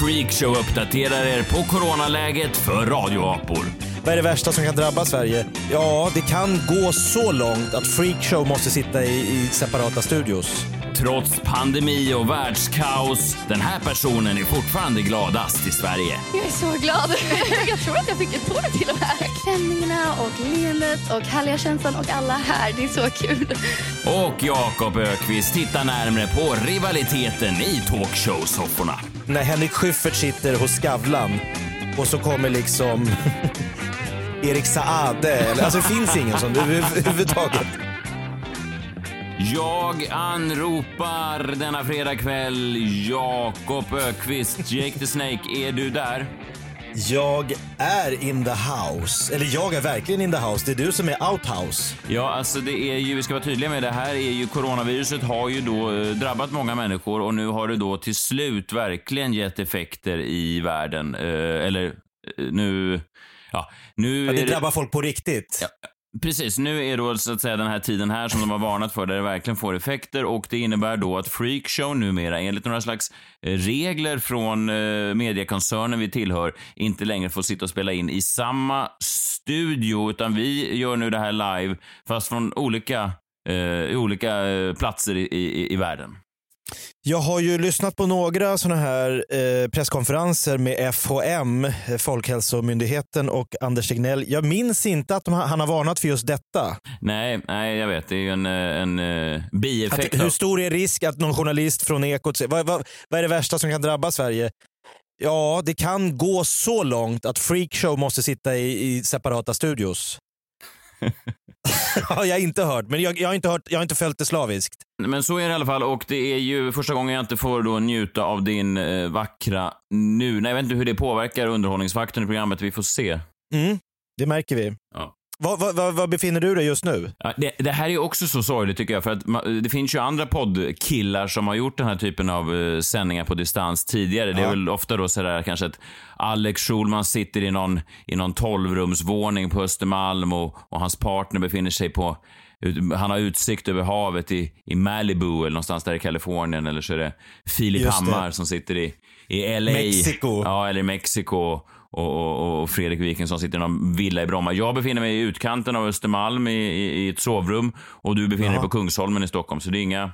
Freakshow uppdaterar er på coronaläget för radioapor. Vad är det värsta som kan drabba Sverige? Ja, det kan gå så långt att Freakshow måste sitta i, i separata studios. Trots pandemi och världskaos, den här personen är fortfarande gladast i Sverige. Jag är så glad. Jag tror att jag fick ett tår till och med. Klänningarna och leendet och härliga känslan och alla här. Det är så kul. Och Jakob Ökvist tittar närmre på rivaliteten i talkshow-sofforna. När Henrik Schyffert sitter hos Skavlan och så kommer liksom Erik Saade. eller- Alltså det finns ingen sån överhuvudtaget. Jag anropar denna fredagkväll Jakob Ökvist. Jake the Snake, är du där? Jag är in the house. Eller jag är verkligen in the house. Det är du som är outhouse. Ja, alltså det är ju, vi ska vara tydliga med det här är ju coronaviruset har ju då eh, drabbat många människor och nu har det då till slut verkligen gett effekter i världen. Eh, eller eh, nu, ja, nu Ja, det drabbar folk på riktigt. Ja, Precis, nu är då så att säga den här tiden här som de har varnat för där det verkligen får effekter och det innebär då att Freakshow numera enligt några slags eh, regler från eh, mediekoncernen vi tillhör inte längre får sitta och spela in i samma studio utan vi gör nu det här live fast från olika, eh, olika eh, platser i, i, i världen. Jag har ju lyssnat på några sådana här eh, presskonferenser med FHM, Folkhälsomyndigheten och Anders Tegnell. Jag minns inte att ha- han har varnat för just detta. Nej, nej, jag vet, det är ju en, eh, en, eh, bieffekt. Att, hur stor är risk att någon journalist från Ekot säger, vad, vad, vad är det värsta som kan drabba Sverige? Ja, det kan gå så långt att Freakshow måste sitta i, i separata studios. har jag inte hört, men jag, jag, har inte hört, jag har inte följt det slaviskt. Men så är det i alla fall och det är ju första gången jag inte får då njuta av din eh, vackra nu. Nej, jag vet inte hur det påverkar underhållningsfaktorn i programmet. Vi får se. Mm, det märker vi. Ja. Var, var, var, befinner du dig just nu? Ja, det, det här är också så sorgligt tycker jag, för att ma- det finns ju andra poddkillar som har gjort den här typen av eh, sändningar på distans tidigare. Det är Ja. väl ofta då sådär kanske att Alex Schulman sitter i någon, i någon tolvrumsvåning på Östermalm och, och hans partner befinner sig på han har utsikt över havet i, i Malibu eller någonstans där i Kalifornien eller så är det Filip. Hammar som sitter i, i LA. Mexiko. Ja, eller i Mexiko. Och, och, och Fredrik Wikingsson sitter i någon villa i Bromma. Jag befinner mig i utkanten av Östermalm i, i, i ett sovrum och du befinner dig Jaha. på Kungsholmen i Stockholm. Så det är inga...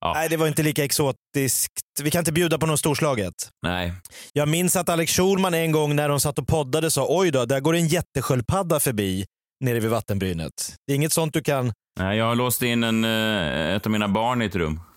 Ja. Nej, det var inte lika exotiskt. Vi kan inte bjuda på något storslaget. Nej. Jag minns att Alex Schulman en gång när de satt och poddade sa oj då, där går en jättesköldpadda förbi nere vid vattenbrynet. Det är inget sånt du kan... Nej, jag har låst in en, eh, ett av mina barn i ett rum.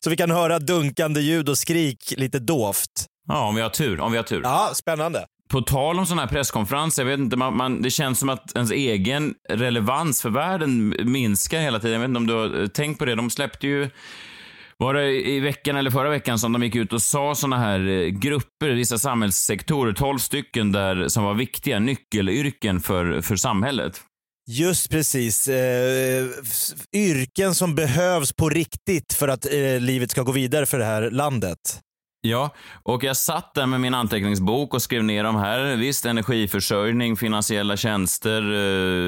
Så vi kan höra dunkande ljud och skrik lite dovt. Ja, om vi har tur. Om vi har tur. Ja, spännande. På tal om sådana här presskonferenser, jag vet inte, man, man, det känns som att ens egen relevans för världen minskar hela tiden. Jag vet inte om du har eh, tänkt på det. De släppte ju, var det i veckan eller förra veckan som de gick ut och sa sådana här eh, grupper, vissa samhällssektorer, 12 stycken där som var viktiga nyckelyrken för, för samhället. Just precis. Eh, yrken som behövs på riktigt för att eh, livet ska gå vidare för det här landet. Ja, och jag satt där med min anteckningsbok och skrev ner de här. Visst, energiförsörjning, finansiella tjänster,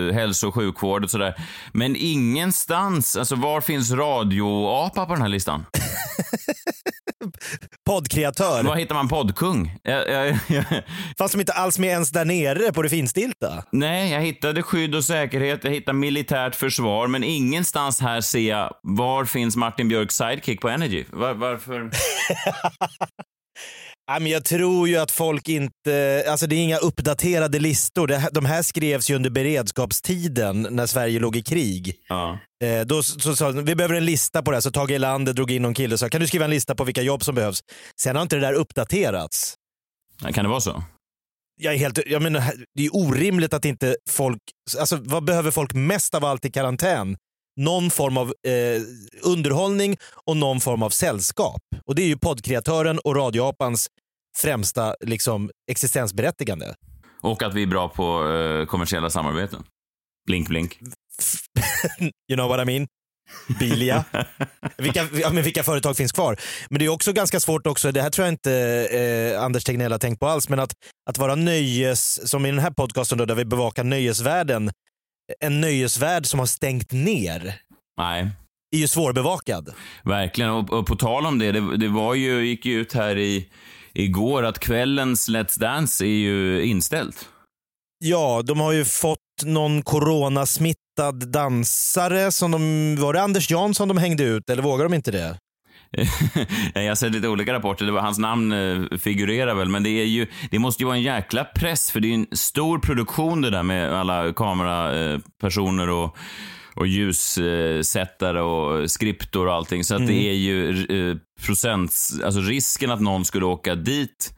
eh, hälso och sjukvård och sådär. Men ingenstans, alltså var finns radioapa på den här listan? Poddkreatör. Var hittar man poddkung? Jag, jag, jag, Fanns de inte alls med ens där nere på det finstilta? nej, jag hittade skydd och säkerhet, jag hittade militärt försvar, men ingenstans här ser jag var finns Martin Björks sidekick på Energy? Var, varför? Ja, men jag tror ju att folk inte... Alltså det är inga uppdaterade listor. De här skrevs ju under beredskapstiden när Sverige låg i krig. Ja. Eh, då så sa vi behöver en lista på det här. Så Tage Erlander drog in någon kille och sa, kan du skriva en lista på vilka jobb som behövs? Sen har inte det där uppdaterats. Kan det vara så? Jag är helt, jag menar, det är orimligt att inte folk... Alltså, vad behöver folk mest av allt i karantän? Någon form av eh, underhållning och någon form av sällskap. Och Det är ju poddkreatören och radioapans främsta liksom, existensberättigande. Och att vi är bra på eh, kommersiella samarbeten. Blink, blink. You know what I mean? Bilia. vilka, ja, men vilka företag finns kvar? Men det är också ganska svårt också, det här tror jag inte eh, Anders Tegnell har tänkt på alls, men att, att vara nöjes, som i den här podcasten då, där vi bevakar nöjesvärlden, en nöjesvärld som har stängt ner Nej, är ju svårbevakad. verkligen. Och, och på tal om det, det, det var ju, gick ju ut här i, igår att kvällens Let's Dance är ju inställt. Ja, de har ju fått någon coronasmittad dansare som de, var det Anders Jansson de hängde ut eller vågar de inte det? jag har sett lite olika rapporter, det var, hans namn eh, figurerar väl, men det, är ju, det måste ju vara en jäkla press för det är en stor produktion det där med alla kamerapersoner och, och ljussättare och skriptor och allting. Så att det är ju eh, procents, alltså risken att någon skulle åka dit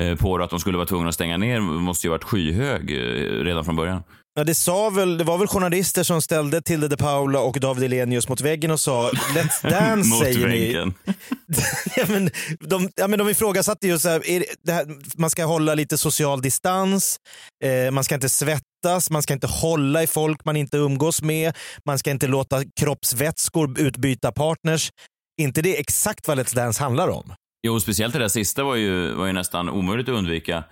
eh, på det, att de skulle vara tvungna att stänga ner, måste ju varit skyhög eh, redan från början. Ja, det, sa väl, det var väl journalister som ställde Tilde de Paula och David Elenius mot väggen och sa Let's Dance Mot säger ni. ja, men de, ja, men de ifrågasatte ju så här, är det, det här, man ska hålla lite social distans, eh, man ska inte svettas, man ska inte hålla i folk man inte umgås med, man ska inte låta kroppsvätskor utbyta partners. inte det exakt vad Let's Dance handlar om? Jo, speciellt det där sista var ju, var ju nästan omöjligt att undvika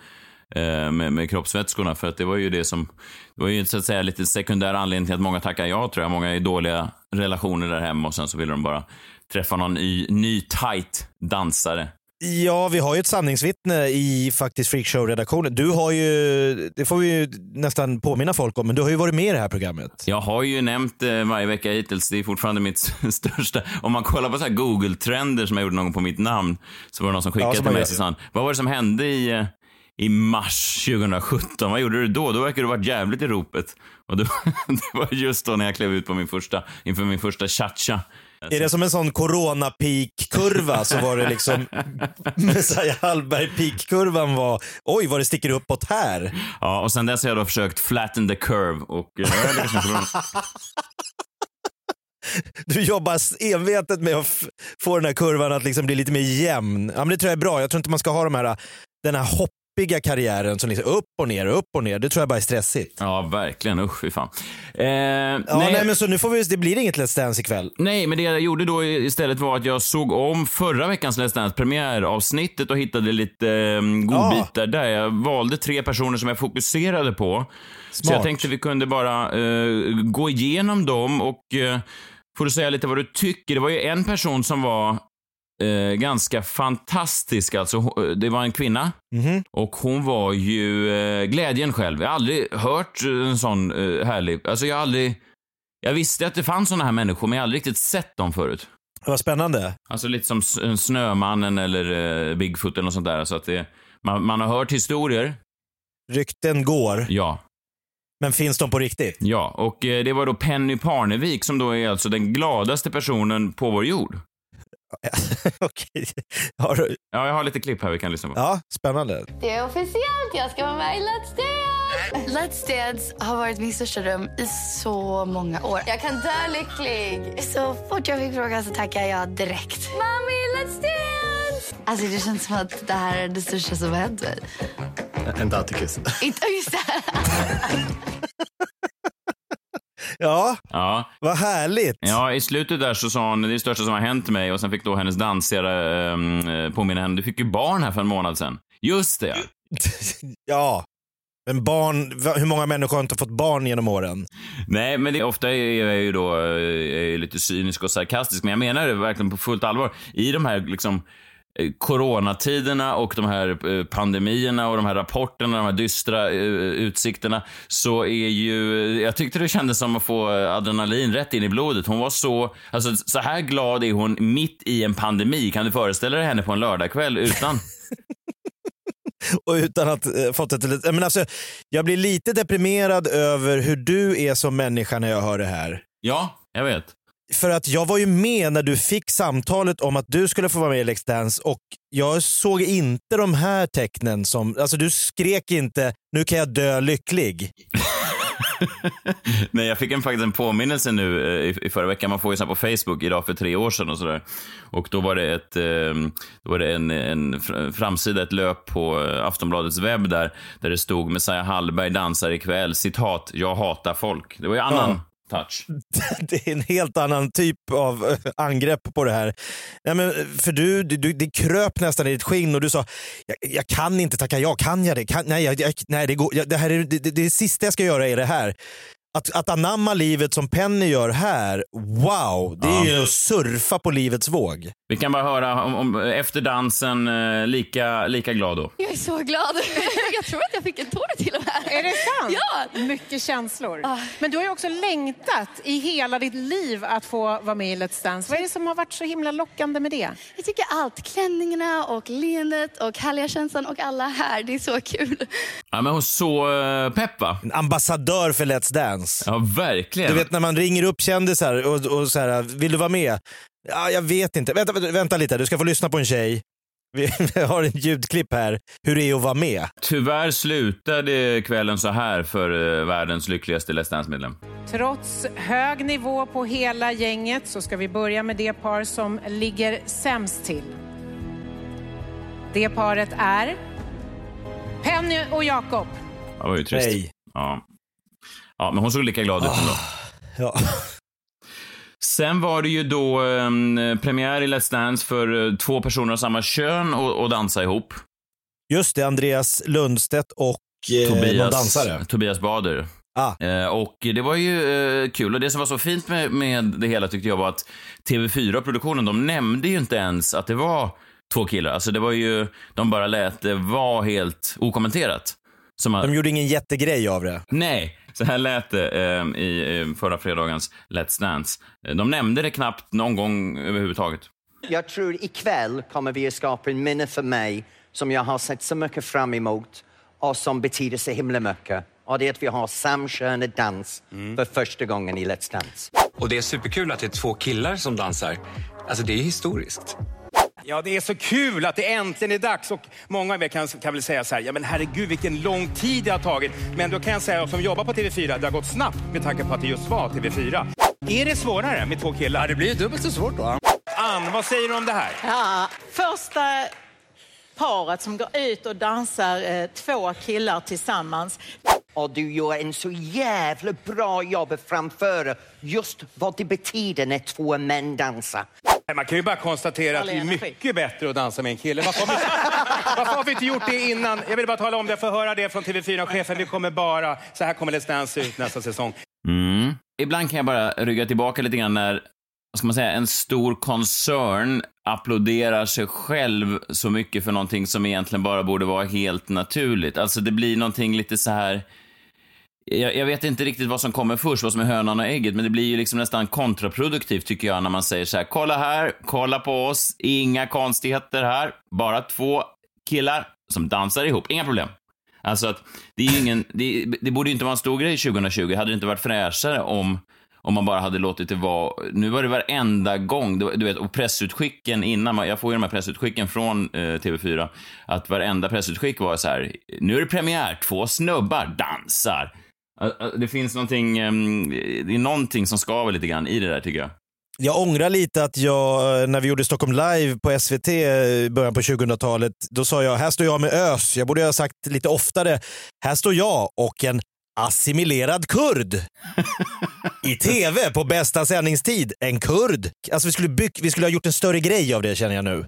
med, med kroppsvätskorna. För att det var ju det som, det var ju så att säga lite sekundär anledning till att många tackar ja tror jag. Många är i dåliga relationer där hemma och sen så vill de bara träffa någon ny, ny tight dansare. Ja, vi har ju ett sanningsvittne i faktiskt Freakshow-redaktionen. Du har ju, det får vi ju nästan påminna folk om, men du har ju varit med i det här programmet. Jag har ju nämnt eh, varje vecka hittills, det är fortfarande mitt största. Om man kollar på så här Google-trender som jag gjorde någon på mitt namn, så var det någon som skickade Ja, till mig och sa vad var det som hände i, eh, i mars 2017? Vad gjorde du då? Då verkar du varit jävligt i ropet. Och då, det var just då när jag klev ut på min första, inför min första cha-cha. Är det som en sån corona-peak-kurva så var det liksom Messiah Hallberg-peak-kurvan var oj vad det sticker uppåt här. Ja, och sen dess har jag då försökt flatten the curve och eh, bra. Du jobbar envetet med att få den här kurvan att liksom bli lite mer jämn. Ja, men det tror jag är bra. Jag tror inte man ska ha de här, den här hoppiga karriären som liksom upp och ner, upp och ner. Det tror jag bara är stressigt. Ja, verkligen. Usch, fy fan. Eh, Ja, nej, nej, men så nu får vi, det blir inget Let's Dance ikväll. Nej, men det jag gjorde då istället var att jag såg om förra veckans Let's Dance premiäravsnittet och hittade lite eh, godbitar där. Jag valde tre personer som jag fokuserade på. Så Smart. jag tänkte vi kunde bara eh, gå igenom dem och eh, får du säga lite vad du tycker. Det var ju en person som var eh, ganska fantastisk. Alltså, ho- det var en kvinna Mhm. och hon var ju eh, glädjen själv. Jag har aldrig hört en sån eh, härlig... Alltså jag har aldrig... Jag visste att det fanns såna här människor, men jag har aldrig riktigt sett dem förut. Vad spännande. Alltså lite som Snömannen eller eh, Bigfoot eller något sånt där. Så att det, man, man har hört historier. Rykten går, Ja, men finns de på riktigt? ja. Och eh, det var då Penny Parnevik som då är alltså den gladaste personen på vår jord. Okej. Har du- Ja, jag har lite klipp här vi kan lyssna på. Ja, spännande. Det är officiellt, jag ska vara med i Let's Dance! Let's Dance har varit min största dröm i så många år. Jag kan dö lycklig. Så fort jag fick frågan så tackade jag direkt. Mami, Let's Dance! Alltså det känns som att det här är det största som har hänt mig. Inte just det. Ja, Ja, vad härligt. ja, i slutet där så sa hon det är det största som har hänt mig och sen fick då hennes dansare eh, påminna henne. Du fick ju barn här för en månad sedan. Just det, ja. ja. Men barn, hur många människor har inte fått barn genom åren? Nej, men det, ofta är jag ju då eh, är lite cynisk och sarkastisk, men jag menar det verkligen på fullt allvar. I de här liksom coronatiderna och de här eh, pandemierna och de här rapporterna, de här dystra eh, utsikterna, så är ju, jag tyckte det kändes som att få adrenalin rätt in i blodet. Hon var så, alltså så här glad är hon mitt i en pandemi. Kan du föreställa dig henne på en lördagkväll utan? Och utan att eh, fått ett litet... Men alltså, jag blir lite deprimerad över hur du är som människa när jag hör det här. ja, jag vet. För att jag var ju med när du fick samtalet om att du skulle få vara med i Let's Dance och jag såg inte de här tecknen som, alltså du skrek inte nu kan jag dö lycklig. Nej, jag fick en, faktiskt en påminnelse nu eh, i, i förra veckan. Man får ju på Facebook, idag för tre år sedan och sådär. Och då var det, ett, eh, då var det en, en fr- framsida, ett löp på eh, Aftonbladets webb där, där det stod Messiah Hallberg dansar ikväll, citat, jag hatar folk. Det var ju annan touch. det är en helt annan typ av eh, angrepp på det här. Ja, men, eh, för du, du, det kröp nästan i ditt skinn och du sa jag, jag kan inte tacka ja, kan jag det? Kan, nej, jag, nej det, går, jag, det, här är, det, det, det sista jag ska göra är det här. Att, att anamma livet som Penny gör här, wow, det är ju att surfa på livets våg. Vi kan bara höra om, om efter dansen, eh, lika, lika glad då. Jag är så glad. Jag tror att jag fick en tår till och med. Är det sant? Ja. Mycket känslor. Ah. Men du har ju också längtat i hela ditt liv att få vara med i Let's Dance. Vad är det som har varit så himla lockande med det? Jag tycker allt. Klänningarna och leendet och härliga känslan och alla här. Det är så kul. Ja, men hon är så uh, pepp va? En ambassadör för Let's Dance. Ja, verkligen. Du vet när man ringer upp kändisar och, och så här, vill du vara med? Ja, jag vet inte. Vänta, vänta, vänta lite, du ska få lyssna på en tjej. Vi, vi har en ljudklipp här, hur det är att vara med. Tyvärr slutade kvällen så här för eh, världens lyckligaste Let's Dance-medlem. Trots hög nivå på hela gänget så ska vi börja med det par som ligger sämst till. Det paret är Penny och Jakob. Det var ju trist. Nej. Ja. Ja, men hon såg lika glad ut ändå. Ja. Sen var det ju då eh, premiär i Let's Dance för eh, två personer av samma kön och, och dansa ihop. Just det, Andreas Lundstedt och eh, någon Tobias, dansare. Tobias Bader. Ah. Eh, och det var ju eh, kul. Och det som var så fint med, med det hela tyckte jag var att TV4-produktionen, de nämnde ju inte ens att det var två killar. Alltså det var ju, de bara lät det vara helt okommenterat. Som att, De gjorde ingen jättegrej av det. Nej, så här lät det eh, i förra fredagens Let's Dance. De nämnde det knappt någon gång överhuvudtaget. Jag tror ikväll kommer vi att skapa en minne för mig som jag har sett så mycket fram emot och som betyder så himla mycket. Och det är att vi har samkönad dans för första gången i Let's Dance. Och det är superkul att det är två killar som dansar. Alltså det är historiskt. Ja, det är så kul att det äntligen är dags. Och många av er kan, kan väl säga så här, ja men herregud vilken lång tid det har tagit. Men då kan jag säga, som jobbar på TV4, det har gått snabbt med tanke på att det just var TV4. Är det svårare med två killar? Ja, det blir dubbelt så svårt då. Ann, vad säger du om det här? Ja, första paret som går ut och dansar eh, två killar tillsammans. Och du gör en så jävla bra jobb att framföra just vad det betyder när två män dansar. Man kan ju bara konstatera att det är mycket bättre att dansa med en kille. Varför har, vi, varför har vi inte gjort det innan? Jag vill bara tala om det, för höra det från TV4-chefen. Vi kommer bara, så här kommer Let's Dance ut nästa säsong. Mm. Ibland kan jag bara rygga tillbaka lite grann när, vad ska man säga, en stor koncern applåderar sig själv så mycket för någonting som egentligen bara borde vara helt naturligt. Alltså det blir någonting lite så här... Jag, jag vet inte riktigt vad som kommer först, vad som är hönan och ägget, men det blir ju liksom nästan kontraproduktivt tycker jag när man säger så här, kolla här, kolla på oss, inga konstigheter här, bara två killar som dansar ihop, inga problem. Alltså att det är ingen, det, det borde ju inte vara en stor grej 2020. Hade det inte varit fräschare om, om man bara hade låtit det vara, nu var det varenda gång, du, du vet, och pressutskicken innan, man- jag får ju de här pressutskicken från eh, TV4, att varenda pressutskick var så här, nu är det premiär, två snubbar dansar. Eh, eh, Det finns någonting, ehm, det är någonting som skaver lite grann i det där tycker jag. Jag ångrar lite att jag, när vi gjorde Stockholm Live på SVT i början på 2000-talet, då sa jag, här står jag med ös. Jag borde ha sagt lite oftare, här står jag och en assimilerad kurd. I tv på bästa sändningstid, en kurd. Alltså vi skulle, bygg, vi skulle ha gjort en större grej av det känner jag nu.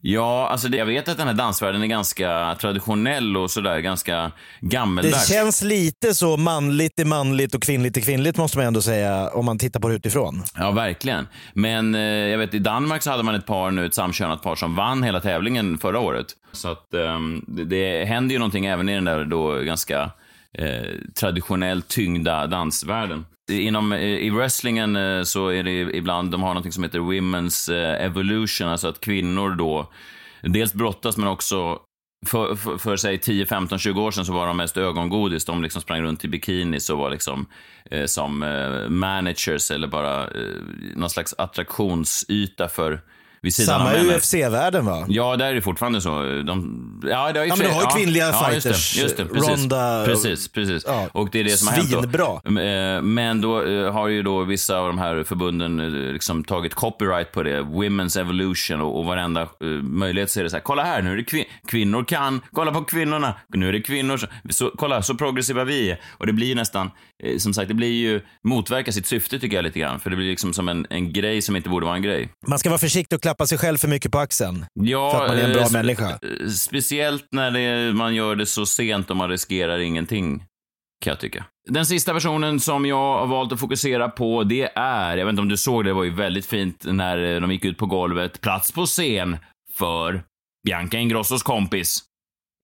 Ja, alltså det, jag vet att den här dansvärlden är ganska traditionell och sådär, ganska Det gammeldags. känns lite så manligt är manligt och kvinnligt är kvinnligt måste man ändå säga om man tittar på det utifrån. Ja, verkligen. Men eh, jag vet, i Danmark så hade man ett par nu, ett samkönat par som vann hela tävlingen förra året. Så att ehm, det, det händer ju någonting även i den där då ganska eh, traditionellt tyngda dansvärlden. Inom, I wrestlingen eh, så är det ibland, de har något som heter Women's eh, Evolution, alltså att kvinnor då dels brottas men också för, för, för säg 10, 15, 20 år sedan så var de mest ögongodis. De liksom sprang runt i bikinis och var liksom eh, som eh, managers eller bara eh, någon slags attraktionsyta för, vid sidan Samma männen. UFC-världen va? Ja, där är det fortfarande så. De, ja, det har ju Ja, men du har ju kvinnliga just fighters, det, just det, precis. Ronda- Precis, precis. Ja, Och det är det som har hänt svinbra. Eh, Men då eh, har ju då vissa av de här förbunden eh, liksom tagit copyright på det. Women's Evolution och, och varenda möjlighet så är det så här, kolla här, nu är det kvin- kvinnor kan, kolla på kvinnorna, nu är det kvinnor som, så, kolla så progressiva vi är. Och det blir ju nästan, som sagt, det blir ju, motverkar sitt syfte tycker jag lite grann. För det blir liksom som en, en grej som inte borde vara en grej. Man ska vara försiktig och klappa sig själv för mycket på axeln. Ja, För att man är en bra eh, spe- människa. Speciellt när det, man gör det så sent och man riskerar ingenting, kan jag tycka. Den sista personen som jag har valt att fokusera på, det är, jag vet inte om du såg det, det var ju väldigt fint när eh, de gick ut på golvet, plats på scen för Bianca Ingrossos kompis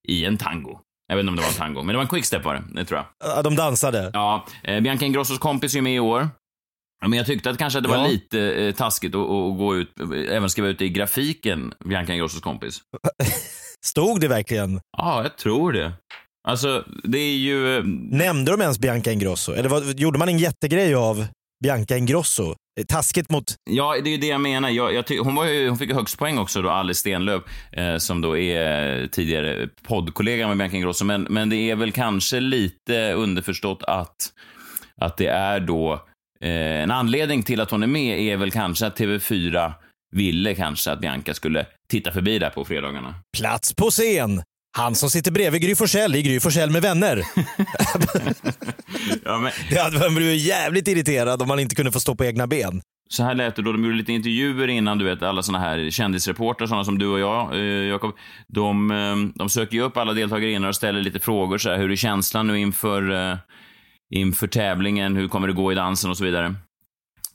i en tango. Jag vet inte om det var en tango, men det var en quickstep var det, det tror jag. Ja, de dansade. Ja, eh, Bianca Ingrossos kompis är ju med i år. Men jag tyckte att kanske att det var Ja. lite eh, taskigt att, att gå ut, även skriva ut det i grafiken, Bianca Ingrossos kompis. Stod det verkligen? Ja, jag tror det. Alltså, det är ju... eh, Nämnde de ens Bianca Ingrosso? Eller vad, gjorde man en jättegrej av Bianca Ingrosso? Eh, Taskigt mot... Ja, det är ju det jag menar. Jag, jag ty- hon, var ju, hon fick ju högst poäng också då, Alice Stenlöf, eh, som då är tidigare poddkollega med Bianca Ingrosso. Men, men det är väl kanske lite underförstått att, att det är då en anledning till att hon är med är väl kanske att TV4 ville kanske att Bianca skulle titta förbi där på fredagarna. Plats på scen! Han som sitter bredvid Gry Forssell i Gry Forssell med vänner. Ja, men, Det hade man blivit jävligt irriterad om man inte kunde få stå på egna ben. Så här lät det då. De gjorde lite intervjuer innan, du vet, alla såna här kändisreportrar, såna som du och jag, eh, Jakob. De, eh, de söker ju upp alla deltagare innan och ställer lite frågor så här. Hur är känslan nu inför, eh, inför tävlingen? Hur kommer det gå i dansen och så vidare?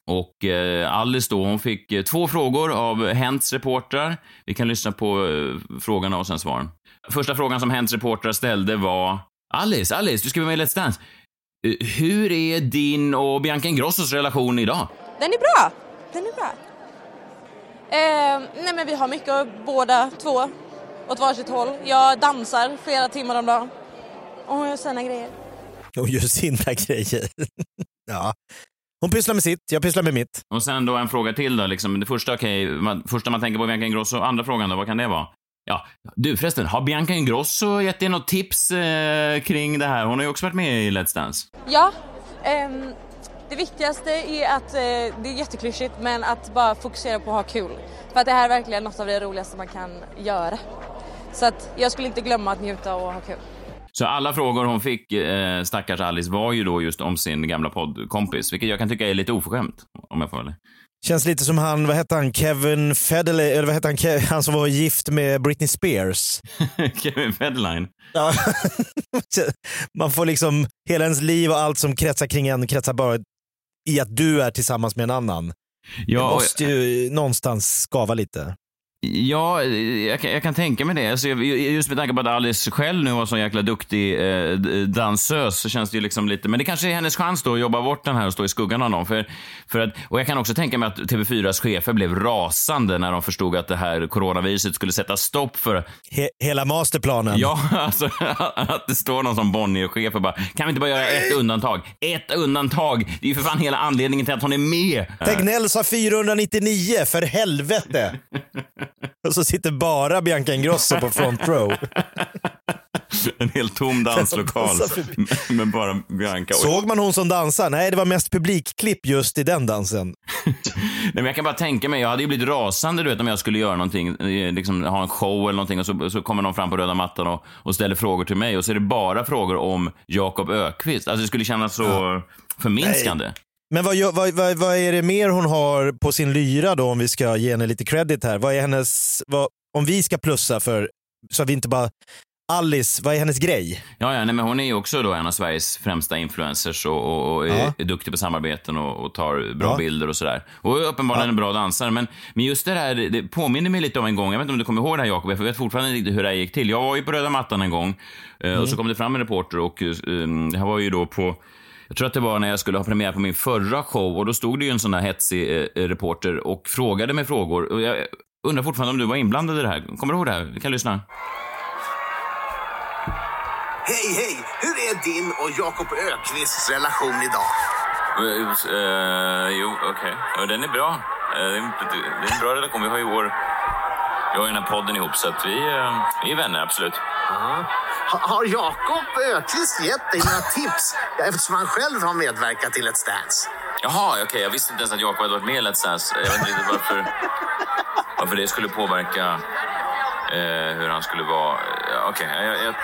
Och eh, Alice då, hon fick eh, två frågor av Hents reportrar. Vi kan lyssna på eh, frågorna och sen svaren. Första frågan som Hents reportrar ställde var Alice, Alice, du ska vara med i Let's Dance. Eh, hur är din och Bianca Ingrossos relation idag? Den är bra. Den är bra. Eh, nej men vi har mycket båda två åt varsitt håll. Jag dansar flera timmar om dagen. Och hon gör sina grejer. Och gör sina grejer. ja. Hon pysslar med sitt, jag pysslar med mitt. Och sen då en fråga till då, liksom. Det första, okej, man, första man tänker på Bianca Ingrosso, andra frågan då, vad kan det vara? Ja, du förresten, har Bianca Ingrosso gett dig något tips eh, kring det här? Hon har ju också varit med i Let's Dance. Ja, ehm, det viktigaste är att, eh, det är jätteklyschigt, men att bara fokusera på att ha kul. För att det här är verkligen något av det roligaste man kan göra. Så att jag skulle inte glömma att njuta och ha kul. Så alla frågor hon fick, eh, stackars Alice, var ju då just om sin gamla poddkompis, vilket jag kan tycka är lite oförskämt, om jag får. Känns lite som han, vad hette han, Kevin Federley, eller vad hette han, Ke- han som var gift med Britney Spears. Kevin Federline. Ja. Man får liksom, hela ens liv och allt som kretsar kring en kretsar bara i att du är tillsammans med en annan. Ja, det måste ju någonstans skava lite. Ja, jag kan, jag kan tänka mig det. Alltså, just med tanke på att Alice själv nu var så jäkla duktig eh, dansös så känns det ju liksom lite... Men det kanske är hennes chans då att jobba bort den här och stå i skuggan av dem. För, för att, och jag kan också tänka mig att TV4s chefer blev rasande när de förstod att det här coronaviruset skulle sätta stopp för... He hela masterplanen. Ja, alltså att det står någon som Bonnier-chef och bara “Kan vi inte bara göra ett undantag? Ett undantag! Det är ju för fan hela anledningen till att hon är med!” Tegnell sa 499, för helvete! och så sitter bara Bianca Ingrosso på front row. En helt tom danslokal med bara Bianca. Såg man hon som dansar? Nej, det var mest publikklipp just i den dansen. Nej, men jag kan bara tänka mig, jag hade ju blivit rasande du vet om jag skulle göra någonting, eh, liksom ha en show eller någonting och så, så kommer någon fram på röda mattan och, och ställer frågor till mig och så är det bara frågor om Jakob Ökvist. Alltså det skulle kännas så förminskande. Men vad, vad, vad, vad är det mer hon har på sin lyra då om vi ska ge henne lite credit här? Vad är hennes, om vi ska plussa för, så att vi inte bara, Alice, vad är hennes grej? Ja, ja nej, men hon är ju också då en av Sveriges främsta influencers och, och, och är, Ja. är duktig på samarbeten och, och tar bra Ja. bilder och sådär. Och uppenbarligen en bra dansare. Men, men just det där, det påminner mig lite om en gång, jag vet inte om du kommer ihåg det här Jakob, jag vet fortfarande inte hur det här gick till. Jag var ju på röda mattan en gång eh, och Mm. så kom det fram en reporter och eh, det här var ju då på jag tror att det var när jag skulle ha premiär på min förra show och då stod det ju en sån där hetsig eh, reporter och frågade mig frågor. Och jag undrar fortfarande om du var inblandad i det här. Kommer du ihåg det här? Vi kan lyssna. Hej, hej! Hur är din och Jakob Ökvists relation idag? Uh, jo, okej. Ja, den är bra. Eh, Det är, en, det är en bra relation. Vi har ju vår... Vi har ju den här podden ihop, så att vi, eh, vi är vänner, absolut. Ha, har Jakob Ökvist gett dig några tips? Eftersom han själv har medverkat till Let's Dance. Jaha, okej. Jag visste inte ens att Jakob hade varit med i Let's Dance. Jag vet inte riktigt varför, varför det skulle påverka eh, hur han skulle vara. Okej, jag, jag,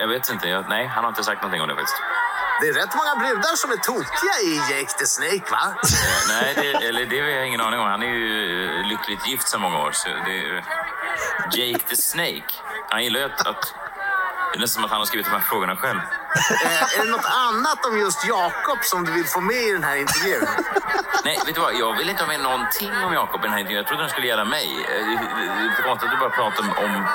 jag vet inte. Jag, nej, han har inte sagt någonting om det faktiskt. Det är rätt många brudar som är tokiga i Jake the Snake, va? Eh, nej, det, eller det har jag ingen aning om. Han är ju eh, lyckligt gift sedan många år. Så det Jake the Snake. Han gillar ju att, att... Det är nästan som att han har skrivit de här frågorna själv. Eh, är det något annat om just Jakob som du vill få med i den här intervjun? Nej, vet du vad? Jag vill inte ha med någonting om Jakob i den här intervjun. Jag trodde den skulle gälla mig. Eh, Det är konstigt att du bara pratar om, om,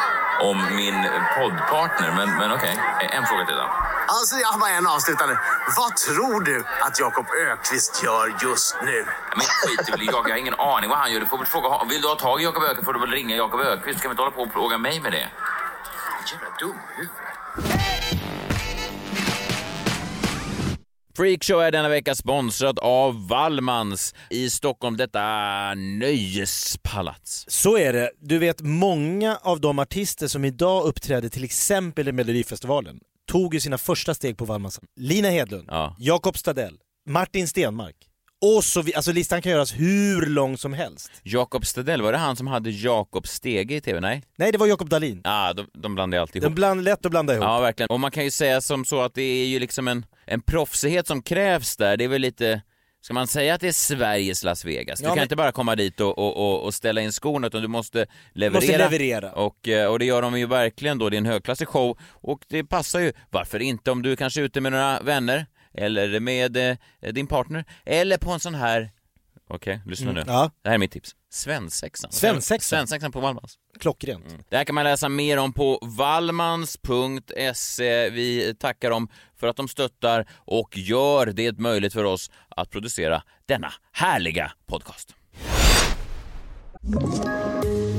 om min poddpartner, men, men okej. Eh, En fråga till då. Alltså, jag har bara en avslutande. Vad tror du att Jakob Ökvist gör just nu? Men skit i väl i Jakob. Jag har ingen aning vad han gör. Du får väl fråga Vill du ha tag i Jakob Öqvist får du väl ringa Jakob Öqvist. Du kan väl inte hålla på och fråga mig med det? Jävla dumhuvud. Freakshow är denna vecka sponsrad av Wallmans i Stockholm, detta nöjespalats. Så är det. Du vet, många av de artister som idag uppträder till exempel i Melodifestivalen tog ju sina första steg på Wallmans. Lina Hedlund, Ja. Jakob Stadell, Martin Stenmark. Och så vi, alltså listan kan göras hur lång som helst. Jakob Stedell, var det han som hade Jakob Stege i TV? Nej? Nej, det var Jakob Dahlin. Ja, de, de blandar alltid ihop. bland, lätt att blanda ihop. Ja, verkligen. Och man kan ju säga som så att det är ju liksom en, en proffsighet som krävs där. Det är väl lite... Ska man säga att det är Sveriges Las Vegas? Du Ja, kan men- inte bara komma dit och, och, och, och ställa in skorna utan du måste leverera. måste leverera. Och, eh, och det gör de ju verkligen då. Det är en högklassig show och det passar ju. Varför inte om du kanske är ute med några vänner eller med eh, din partner eller på en sån här Okej, lyssna Mm, nu. ja. Det här är mitt tips. Svensexan. Svensexan? Svensexan på Wallmans. Klockrent. Det här kan man läsa mer om på vallmans.se. Vi tackar dem för att de stöttar och gör det möjligt för oss att producera denna härliga podcast.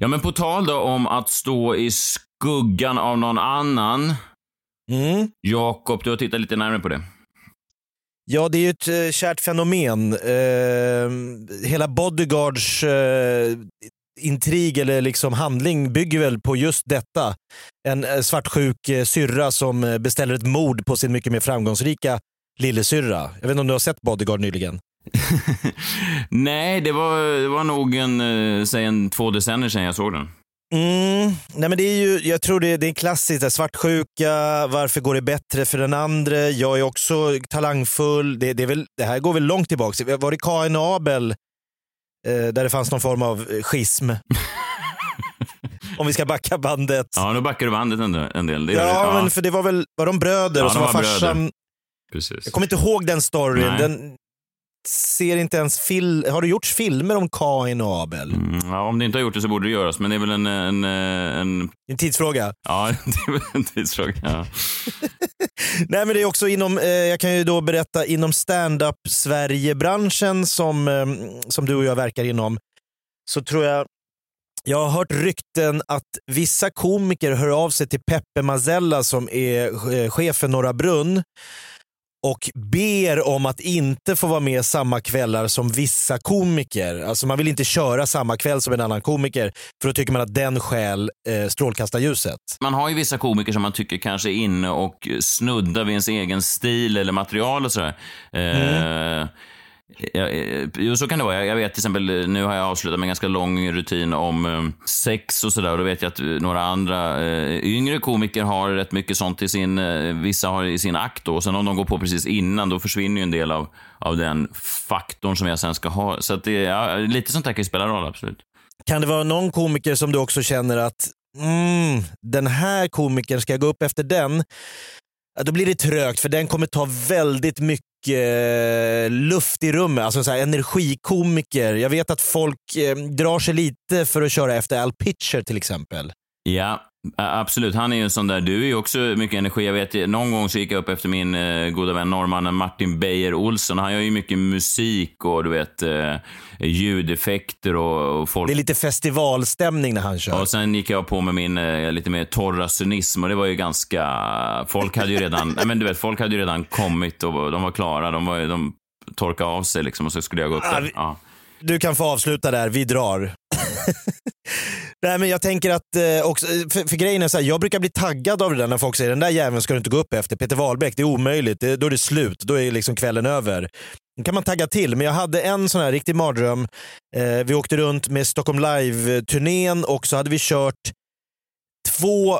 Ja, men på tal då om att stå i skuggan av någon annan. Jakob, du har tittat lite närmare på det. Ja, det är ju ett eh, kärt fenomen. Eh, hela Bodyguards eh, intrig eller liksom handling bygger väl på just detta. En eh, svartsjuk eh, syrra som eh, beställer ett mord på sin mycket mer framgångsrika lillasyrra. Jag vet inte om du har sett Bodyguard nyligen? Nej, det var, det var nog en, eh, säg en två decennier sedan jag såg den. Mm, nej men det är ju, jag tror det, det är klassiskt, där, svartsjuka, varför går det bättre för den andra? Jag är också talangfull. Det, det, är väl, det här går väl långt tillbaka. Var det Kain Abel eh, där det fanns någon form av eh, schism? Om vi ska backa bandet. Ja, nu backar du bandet en, del. Det Ja, du. men för det var väl, var de bröder Ja, och så var var farsan... Precis. Jag kommer inte ihåg den storyn. Den ser inte ens fil... Har det gjorts filmer om Kain och Abel? Mm, ja, om det inte har gjort det så borde det göras, men det är väl en... En, en... en tidsfråga. Ja, det är väl en tidsfråga. Ja. Nej men det är också inom, eh, jag kan ju då berätta, inom stand-up Sverige-branschen som, eh, som du och jag verkar inom, så tror jag jag har hört rykten att vissa komiker hör av sig till Peppe Mazella som är eh, chef för Norra Brunn och ber om att inte få vara med samma kvällar som vissa komiker. Alltså man vill inte köra samma kväll som en annan komiker för då tycker man att den stjäl eh, strålkastarljuset. Man har ju vissa komiker som man tycker kanske är inne och snuddar vid ens egen stil eller material och sådär. Eh, ja, eh, jo, så kan det vara. Jag, vet till exempel, eh, nu har jag avslutat med en ganska lång rutin om eh, sex och sådär. Och då vet jag att några andra yngre komiker har rätt mycket sånt i sin, vissa har i sin akt då. Och sen om de går på precis innan, då försvinner ju en del av, av den faktorn som jag sen ska ha. Så att det, ja, lite sånt där kan ju spela roll, absolut. Kan det vara någon komiker som du också känner att mm, den här komikern, ska jag gå upp efter den? Ja, då blir det trögt för den kommer ta väldigt mycket eh, luft i rummet, alltså så här energikomiker. Jag vet att folk eh, drar sig lite för att köra efter Al Pitcher till exempel. Ja, absolut. Han är ju en sån där, du är ju också mycket energi. Jag vet, någon gång så gick jag upp efter min eh, goda vän norrmannen Martin Beijer Olsson. Han gör ju mycket musik och du vet, eh, ljudeffekter och, och folk... Det är lite festivalstämning när han kör. Och sen gick jag på med min eh, lite mer torra cynism och det var ju ganska... Folk hade ju redan, nej men du vet, folk hade ju redan kommit och de var klara. De, var, de torkade av sig liksom och så skulle jag gå upp där. Ja. Du kan få avsluta där, vi drar. Nej, men jag tänker att, eh, också, eh, för, för grejen är så här, jag brukar bli taggad av det där när folk säger den där jäveln ska du inte gå upp efter. Peter Wahlbeck, det är omöjligt, det, då är det slut, då är liksom kvällen över. Då kan man tagga till, men jag hade en sån här riktig mardröm. Eh, vi åkte runt med Stockholm Live-turnén och så hade vi kört två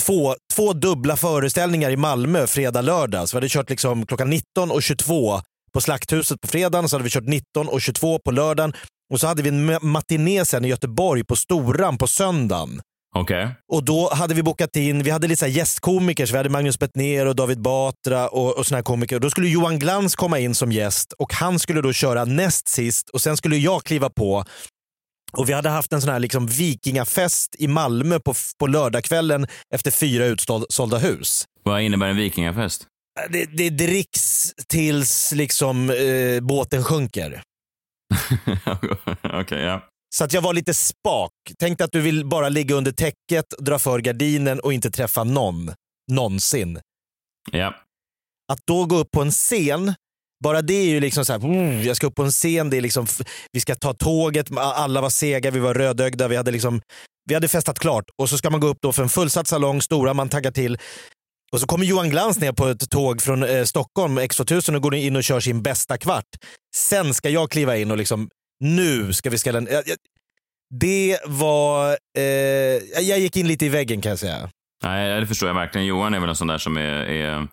Två, två dubbla föreställningar i Malmö fredag, lördag. Så vi hade kört liksom klockan 19 och 22 på Slakthuset på fredagen, så hade vi kört 19 och 22 på lördagen och så hade vi en ma- matiné sen i Göteborg på Storan på söndagen. Okej. Och då hade vi bokat in, vi hade lite så gästkomiker, så vi hade Magnus Bettner och David Batra och, och såna här komiker. Och då skulle Johan Glans komma in som gäst och han skulle då köra näst sist och sen skulle jag kliva på. Och vi hade haft en sån här liksom vikingafest i Malmö på, på lördagskvällen efter fyra utsålda hus. Vad innebär en vikingafest? Det, det dricks tills liksom eh, båten sjunker. Okej, ja. Så att jag var lite spak. Tänkte att du vill bara ligga under täcket, dra för gardinen och inte träffa någon. Någonsin. Ja. Att då gå upp på en scen, bara det är ju liksom så här, mm, jag ska upp på en scen, det är liksom, vi ska ta tåget, alla var sega, vi var rödögda, vi hade, liksom, vi hade festat klart och så ska man gå upp då för en fullsatt salong, stora, man taggar till. Och så kommer Johan Glans ner på ett tåg från eh, Stockholm, X2000, och går in och kör sin bästa kvart. Sen ska jag kliva in och liksom, nu ska vi ställa en... Jag, jag, det var... Eh, jag gick in lite i väggen kan jag säga. Nej, det förstår jag verkligen. Johan är väl en sån där som är, är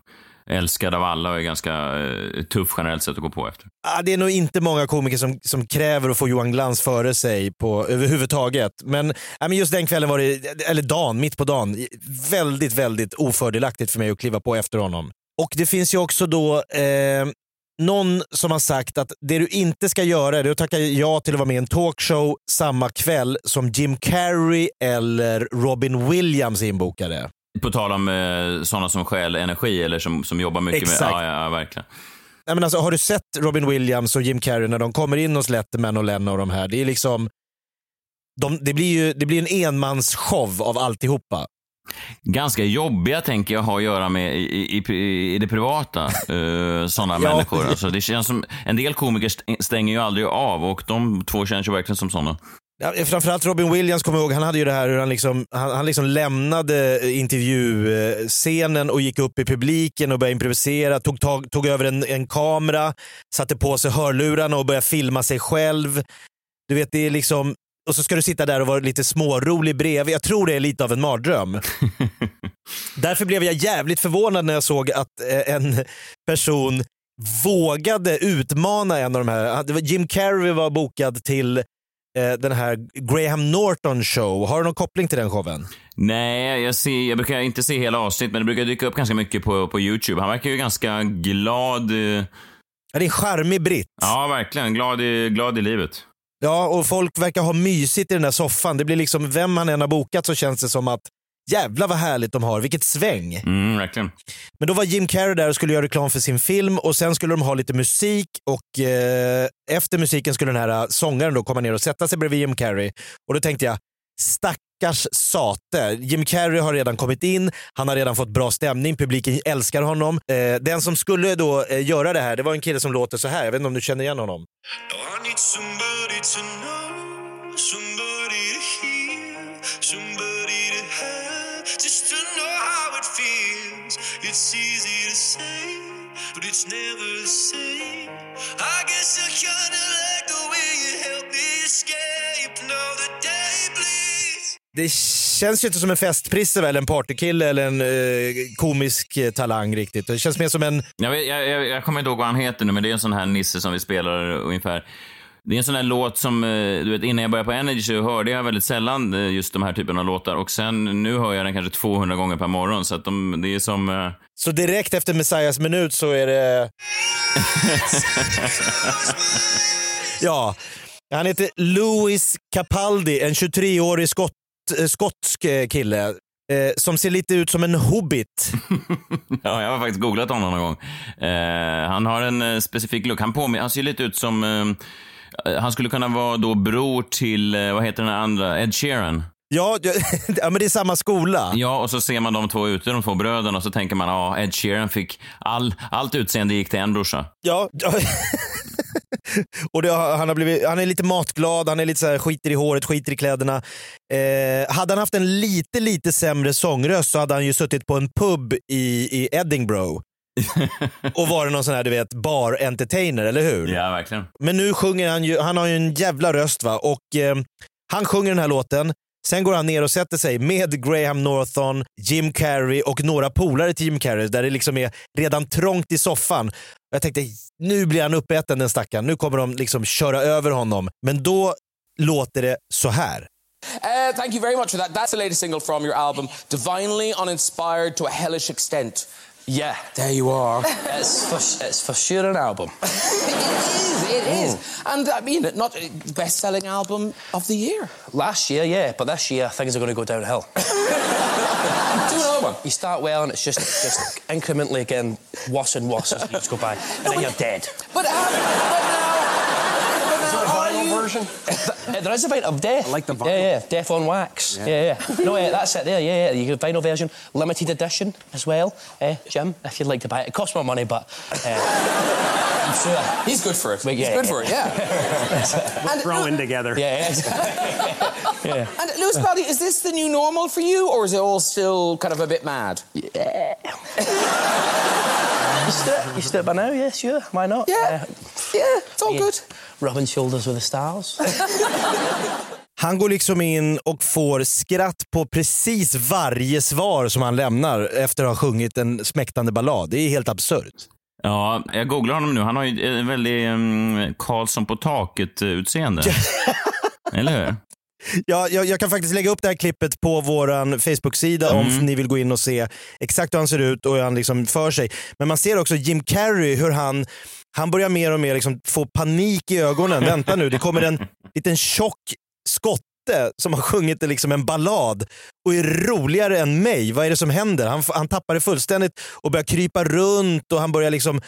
älskad av alla och är ganska eh, tuff generellt sett att gå på efter. Ah, det är nog inte många komiker som, som kräver att få Johan Glans före sig på, överhuvudtaget. Men, äh, men just den kvällen var det, eller dagen, mitt på dagen, väldigt, väldigt ofördelaktigt för mig att kliva på efter honom. Och det finns ju också då eh, någon som har sagt att det du inte ska göra är att tacka ja till att vara med i en talkshow samma kväll som Jim Carrey eller Robin Williams inbokade. På tal om eh, sådana som stjäl energi eller som, som jobbar mycket Exakt. med... Ja, ja, ja, verkligen. Nej, men alltså, har du sett Robin Williams och Jim Carrey när de kommer in hos Letterman och Lennon och de här? Det är liksom... De, det, blir ju, det blir en enmansshow av alltihopa. Ganska jobbiga tänker jag ha att göra med i, i, i, det privata. Uh, sådana Ja. människor. Alltså, det känns som, en del komiker st- stänger ju aldrig av och de två känns ju verkligen som sådana. Ja, framförallt Robin Williams kommer ihåg, han hade ju det här hur han liksom, han, han liksom lämnade intervjuscenen och gick upp i publiken och började improvisera, tog, tag, tog över en, en kamera, satte på sig hörlurarna och började filma sig själv. Du vet, det är liksom, och så ska du sitta där och vara lite smårolig bredvid. Jag tror det är lite av en mardröm. Därför blev jag jävligt förvånad när jag såg att eh, en person vågade utmana en av de här. Jim Carrey var bokad till eh, den här Graham Norton show. Har du någon koppling till den showen? Nej, jag, ser, jag brukar inte se hela avsnitt, men det brukar dyka upp ganska mycket på, på YouTube. Han verkar ju ganska glad. eh, Ja, det är en charmig britt. Ja, verkligen. Glad i, glad i livet. Ja, och folk verkar ha mysigt i den där soffan. Det blir liksom, vem man än har bokat så känns det som att jävla vad härligt de har, vilket sväng. Mm, verkligen. Men då var Jim Carrey där och skulle göra reklam för sin film och sen skulle de ha lite musik och eh, efter musiken skulle den här sångaren då komma ner och sätta sig bredvid Jim Carrey. Och då tänkte jag, stackars sate. Jim Carrey har redan kommit in, han har redan fått bra stämning, publiken älskar honom. Eh, den som skulle då eh, göra det här, det var en kille som låter så här. Jag vet inte om du känner igen honom? I but it's never the same. I guess I kinda like the way you help me escape. Now the day bleeds. Det känns ju inte som en festprisse väl, en partykille eller en eh, komisk eh, talang riktigt. Det känns mer som en... Jag, vet, jag, jag, jag kommer inte ihåg vad han heter nu, men det är en sån här nisse som vi spelar ungefär. Det är en sån där låt som, eh, du vet, innan jag började på Energy så hörde jag väldigt sällan eh, just de här typen av låtar och sen nu hör jag den kanske 200 gånger per morgon så att de, det är som... eh, Så direkt efter Messiahs minut så är det... ja, han heter Louis Capaldi, en 23-årig skott, skotsk kille. Eh, som ser lite ut som en hobbit. Ja, jag har faktiskt googlat honom någon gång. Eh, han har en eh, specifik look. Han, påmin- han ser lite ut som... Eh, han skulle kunna vara då bror till, eh, vad heter den andra, Ed Sheeran. Ja, ja, men det är samma skola. Ja, och så ser man de två ute, de två bröderna, och så tänker man, ja, Ed Sheeran fick all, allt utseende gick till en brorsa. Ja. ja. Och det, han, har blivit, han är lite matglad, han är lite så här, skiter i håret, skiter i kläderna. Eh, hade han haft en lite, lite sämre sångröst så hade han ju suttit på en pub i, i Edinburgh. och varit någon sån här du vet bar-entertainer, eller hur? Ja, verkligen. Men nu sjunger han ju, han har ju en jävla röst va och eh, han sjunger den här låten. Sen går han ner och sätter sig med Graham Norton, Jim Carrey och några polare till Jim Carrey där det liksom är redan trångt i soffan. Jag tänkte nu blir han uppäten den stackaren, nu kommer de liksom köra över honom. Men då låter det så här. Uh, thank you very much for that. That's the latest single from your album, Divinely Uninspired to a Hellish Extent. Yeah, there you are. It's for, it's for sure an album. it is, it is. And I mean, not a best-selling album of the year. Last year, yeah, but this year things are going to go downhill. Do another one. You start well and it's just just incrementally getting worse and worse as years go by, and then you're dead. But, uh, but now, but now, are you... version? there is a bit of death. I like the vinyl. Yeah, yeah, death on wax. Yeah, yeah. No, yeah, that's it there. Yeah, yeah. You get vinyl version, limited edition as well. Eh, Jim, if you'd like to buy it, it costs more money, but uh, I'm sure he's good for it. But, He's yeah, good for it, yeah. And- growing together. Yeah, yeah. And Lewis Capaldi, is this the new normal for you, or is it all still kind of a bit mad? Yeah. Used to it. Used by now, yeah, sure. Why not? Yeah. yeah, it's all good. Rubbing shoulders with the stars. Han går liksom in och får skratt på precis varje svar som han lämnar efter att ha sjungit en smäktande ballad. Det är helt absurt. Ja, jag googlar honom nu. Han har ju en väldigt um, Karlsson på taket-utseende. Eller hur? Ja, jag, jag kan faktiskt lägga upp det här klippet på vår Facebook-sida om Mm. ni vill gå in och se exakt hur han ser ut och hur han liksom för sig. Men man ser också Jim Carrey, hur han, han börjar mer och mer liksom få panik i ögonen. Vänta nu, det kommer en liten tjock skotte som har sjungit liksom en ballad och är roligare än mig. Vad är det som händer? Han, han tappar det fullständigt och börjar krypa runt och han börjar liksom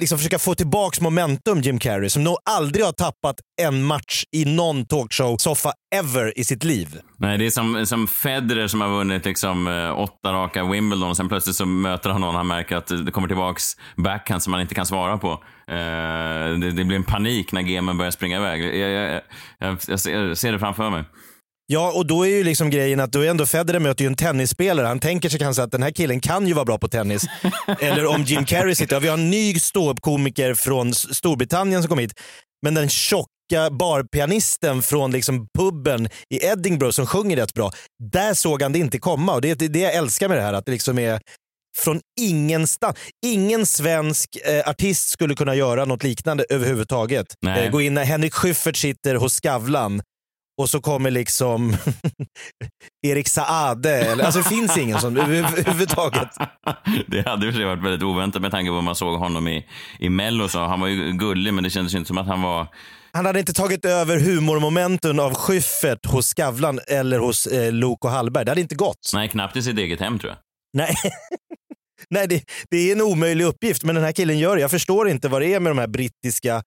liksom försöka få tillbaks momentum Jim Carrey som nog aldrig har tappat en match i någon talkshow-soffa ever i sitt liv. Nej, det är som, som Federer som har vunnit liksom, eh, åtta raka Wimbledon och sen plötsligt så möter han någon och han märker att det kommer tillbaks backhand som han inte kan svara på. Uh, det, det blir en panik när gamen börjar springa iväg. Jag, jag, jag, jag ser, ser det framför mig. Ja, och då är ju liksom grejen att då är ändå Federer möter ju en tennisspelare. Han tänker sig kanske att den här killen kan ju vara bra på tennis. Eller om Jim Carrey sitter, ja, vi har en ny ståuppkomiker från Storbritannien som kom hit. Men den tjocka barpianisten från liksom puben i Edinburgh som sjunger rätt bra, där såg han det inte komma. Och det är det, jag älskar med det här, att det liksom är från ingenstans. Ingen svensk eh, artist skulle kunna göra något liknande överhuvudtaget. Eh, gå in när Henrik Schyffert sitter hos Skavlan och så kommer liksom Erik Saade. Eller, alltså det finns ingen över- överhuvudtaget. Det hade för sig varit väldigt oväntat med tanke på vad man såg honom i, i Mello. Så han var ju gullig, men det kändes inte som att han var... Han hade inte tagit över humormomenten av Schyffert hos Skavlan eller hos eh, Lok och Hallberg. Det hade inte gått. Nej, knappt i sitt eget hem tror jag. Nej, Nej det, det är en omöjlig uppgift, men den här killen gör det. Jag förstår inte vad det är med de här brittiska...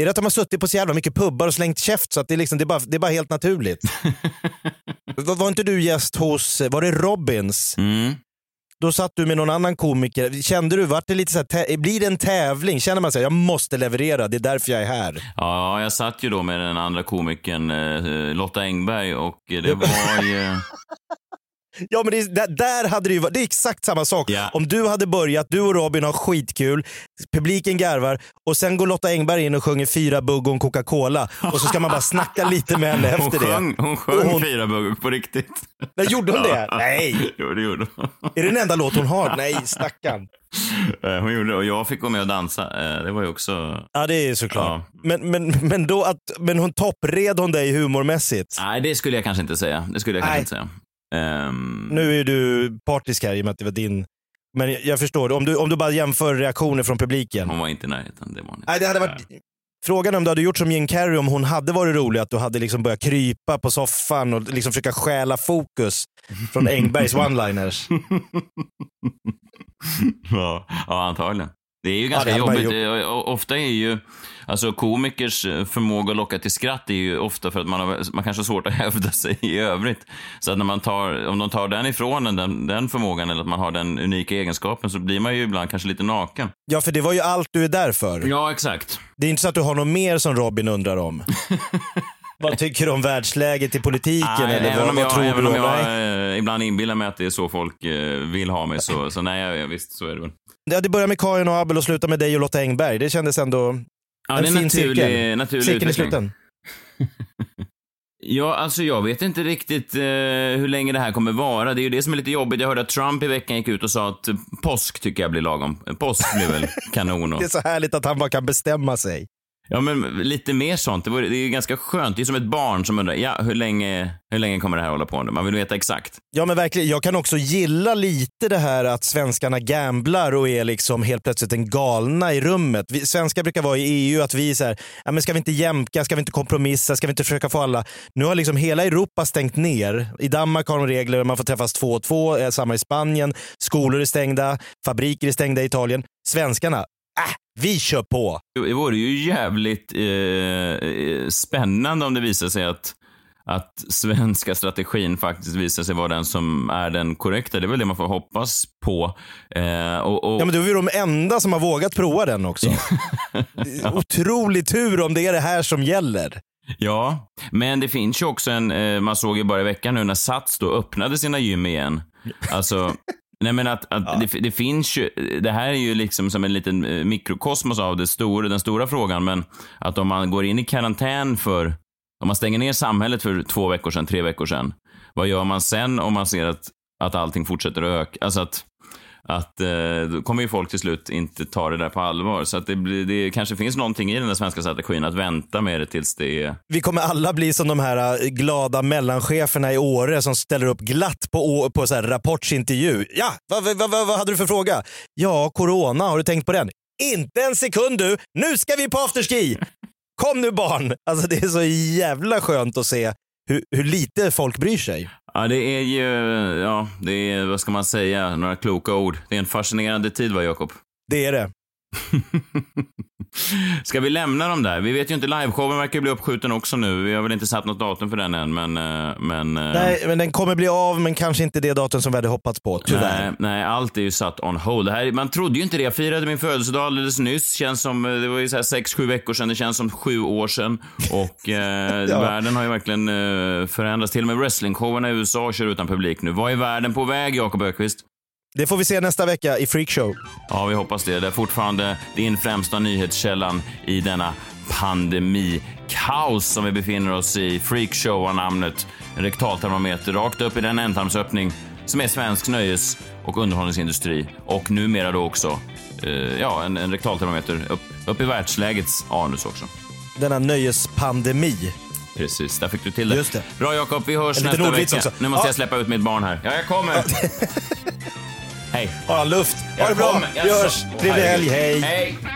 Är det att de har suttit på så jävla mycket pubbar och slängt käft så att det är, liksom, det är, bara, det är bara helt naturligt? var, var inte du gäst hos, var det Robins? Mm. Då satt du med någon annan komiker. Kände du, vart det lite så här, blir det en tävling? Känner man sig jag måste leverera, det är därför jag är här? Ja, jag satt ju då med den andra komikern eh, Lotta Engberg och det var ju... Ja men det, är- där, där hade det ju varit, det är exakt samma sak. Om du hade börjat, du och Robin har skitkul, publiken garvar och sen går Lotta Engberg in och sjunger fyra bugg och en Coca-Cola och så ska man bara snacka lite med henne Hon efter sjöng, det. hon sjöng Och hon- fyra bugg på riktigt. Nej, gjorde hon det? Nej. Jo, det gjorde hon. Är det den enda låt hon har? Nej, stackarn. Eh, Hon gjorde det och jag fick gå med och dansa. Eh, Det var ju också... Ja det är såklart. Men, men, men, då att, men hon toppred hon dig humormässigt? Nej, det skulle jag kanske inte säga. Det skulle jag kanske Nej. inte säga. Ehm, Nu är du partisk här i och med att det var din. Men jag, jag förstår, om du, om du bara jämför reaktioner från publiken. Hon var inte i närheten. Det var inte. Nej, det hade varit... Frågan om du hade gjort som Jim Carrey, om hon hade varit rolig, att du hade liksom börjat krypa på soffan och liksom försöka stjäla fokus från Engbergs one-liners. ja, ja, antagligen. Det är ju Ja, ganska man jobbigt. O- Ofta är ju, alltså komikers förmåga att locka till skratt är ju ofta för att man, har, man kanske har svårt att hävda sig i övrigt. Så att när man tar, om de tar den ifrån en, den, den förmågan, eller att man har den unika egenskapen, så blir man ju ibland kanske lite naken. Ja, för det var ju allt du är där för. Ja, exakt. Det är inte så att du har något mer som Robin undrar om. vad tycker du om världsläget i politiken? Nej, eller även vad, om vad jag, tror även du om jag nej? eh, ibland inbillar mig att det är så folk eh, vill ha mig, så, så nej, ja, visst, så är det väl. Ja, det börjar med Karin och Abel och slutar med dig och Lotta Engberg. Det kändes ändå Ja, en det är en fin naturlig, cirkel. naturlig Cirkeln i utveckling. sluten. Ja, alltså jag vet inte riktigt eh, hur länge det här kommer vara. Det är ju det som är lite jobbigt. Jag hörde att Trump i veckan gick ut och sa att eh, påsk tycker jag blir lagom. Påsk blir väl kanon. Och... Det är så härligt att han bara kan bestämma sig. Ja, men lite mer sånt. Det, vore, det är ju ganska skönt. Det är som ett barn som undrar, ja, hur länge, hur länge kommer det här hålla på nu? Man vill veta exakt. Ja men verkligen, jag kan också gilla lite det här att svenskarna gamblar och är liksom helt plötsligt en galna i rummet. Vi, svenskar brukar vara i EU att vi är så här, ja, men ska vi inte jämka, ska vi inte kompromissa, ska vi inte försöka få alla. Nu har liksom hela Europa stängt ner. I Danmark har de regler, man får träffas två och två, eh, samma i Spanien, skolor är stängda, fabriker är stängda i Italien. Svenskarna, äh, vi kör på. Det vore ju jävligt eh, eh, spännande om det visar sig att att svenska strategin faktiskt visar sig vara den som är den korrekta. Det är väl det man får hoppas på. Eh, och, och... Ja, men då är vi de enda som har vågat prova den också. Otrolig tur om det är det här som gäller. Ja, men det finns ju också en, eh, man såg ju bara i veckan nu när Sats då öppnade sina gym igen. Alltså, nej men att, att det, det finns ju, det här är ju liksom som en liten eh, mikrokosmos av det stora, den stora frågan, men att om man går in i karantän för, om man stänger ner samhället för två veckor sedan, tre veckor sedan, vad gör man sen om man ser att, att allting fortsätter att öka? Alltså att, att eh, då kommer ju folk till slut inte ta det där på allvar. Så att det, blir, det kanske finns någonting i den där svenska strategin att vänta med det tills det är Vi kommer alla bli som de här eh, glada mellancheferna i Åre som ställer upp glatt på, på så här rapportsintervju. Ja, vad, vad, vad, vad hade du för fråga? Ja, corona, har du tänkt på den? Inte en sekund du, nu ska vi på afterski! Kom nu barn! Alltså det är så jävla skönt att se hur, hur lite folk bryr sig. Ja, det är ju, ja, det är, vad ska man säga, några kloka ord. Det är en fascinerande tid, va, Jakob? Det är det. Ska vi lämna dem där? Vi vet ju inte, liveshowen verkar bli uppskjuten också nu. Vi har väl inte satt något datum för den än, men... eh, men eh, Nej, men den kommer bli av, men kanske inte det datum som vi hade hoppats på, tyvärr. Nej, nej, allt är ju satt on hold. Det här, man trodde ju inte det. Jag firade min födelsedag alldeles nyss. Känns som, eh, det var ju så här sex, sju veckor sedan. Det känns som sju år sedan. Och eh, Ja. världen har ju verkligen eh, förändrats. Till och med wrestlingshowerna i USA kör utan publik nu. Vad är världen på väg, Jakob Ökvist? Det får vi se nästa vecka i Freakshow. Ja, vi hoppas det. Det är fortfarande din främsta nyhetskällan i denna pandemikaos som vi befinner oss i. Freakshow har namnet. En rektaltermometer rakt upp i den ändtarmsöppning som är svensk nöjes och underhållningsindustri. Och numera då också eh, ja, en, en rektaltermometer upp, upp i världslägets anus också. Denna nöjespandemi. Precis, där fick du till det. Just det. Bra Jakob, vi hörs nästa vecka. också. Nu måste Ja. jag släppa ut mitt barn här. Ja, jag kommer. Hej. Har han luft? Ha det bra. Vi hörs. Trevlig helg. Hej. Hej.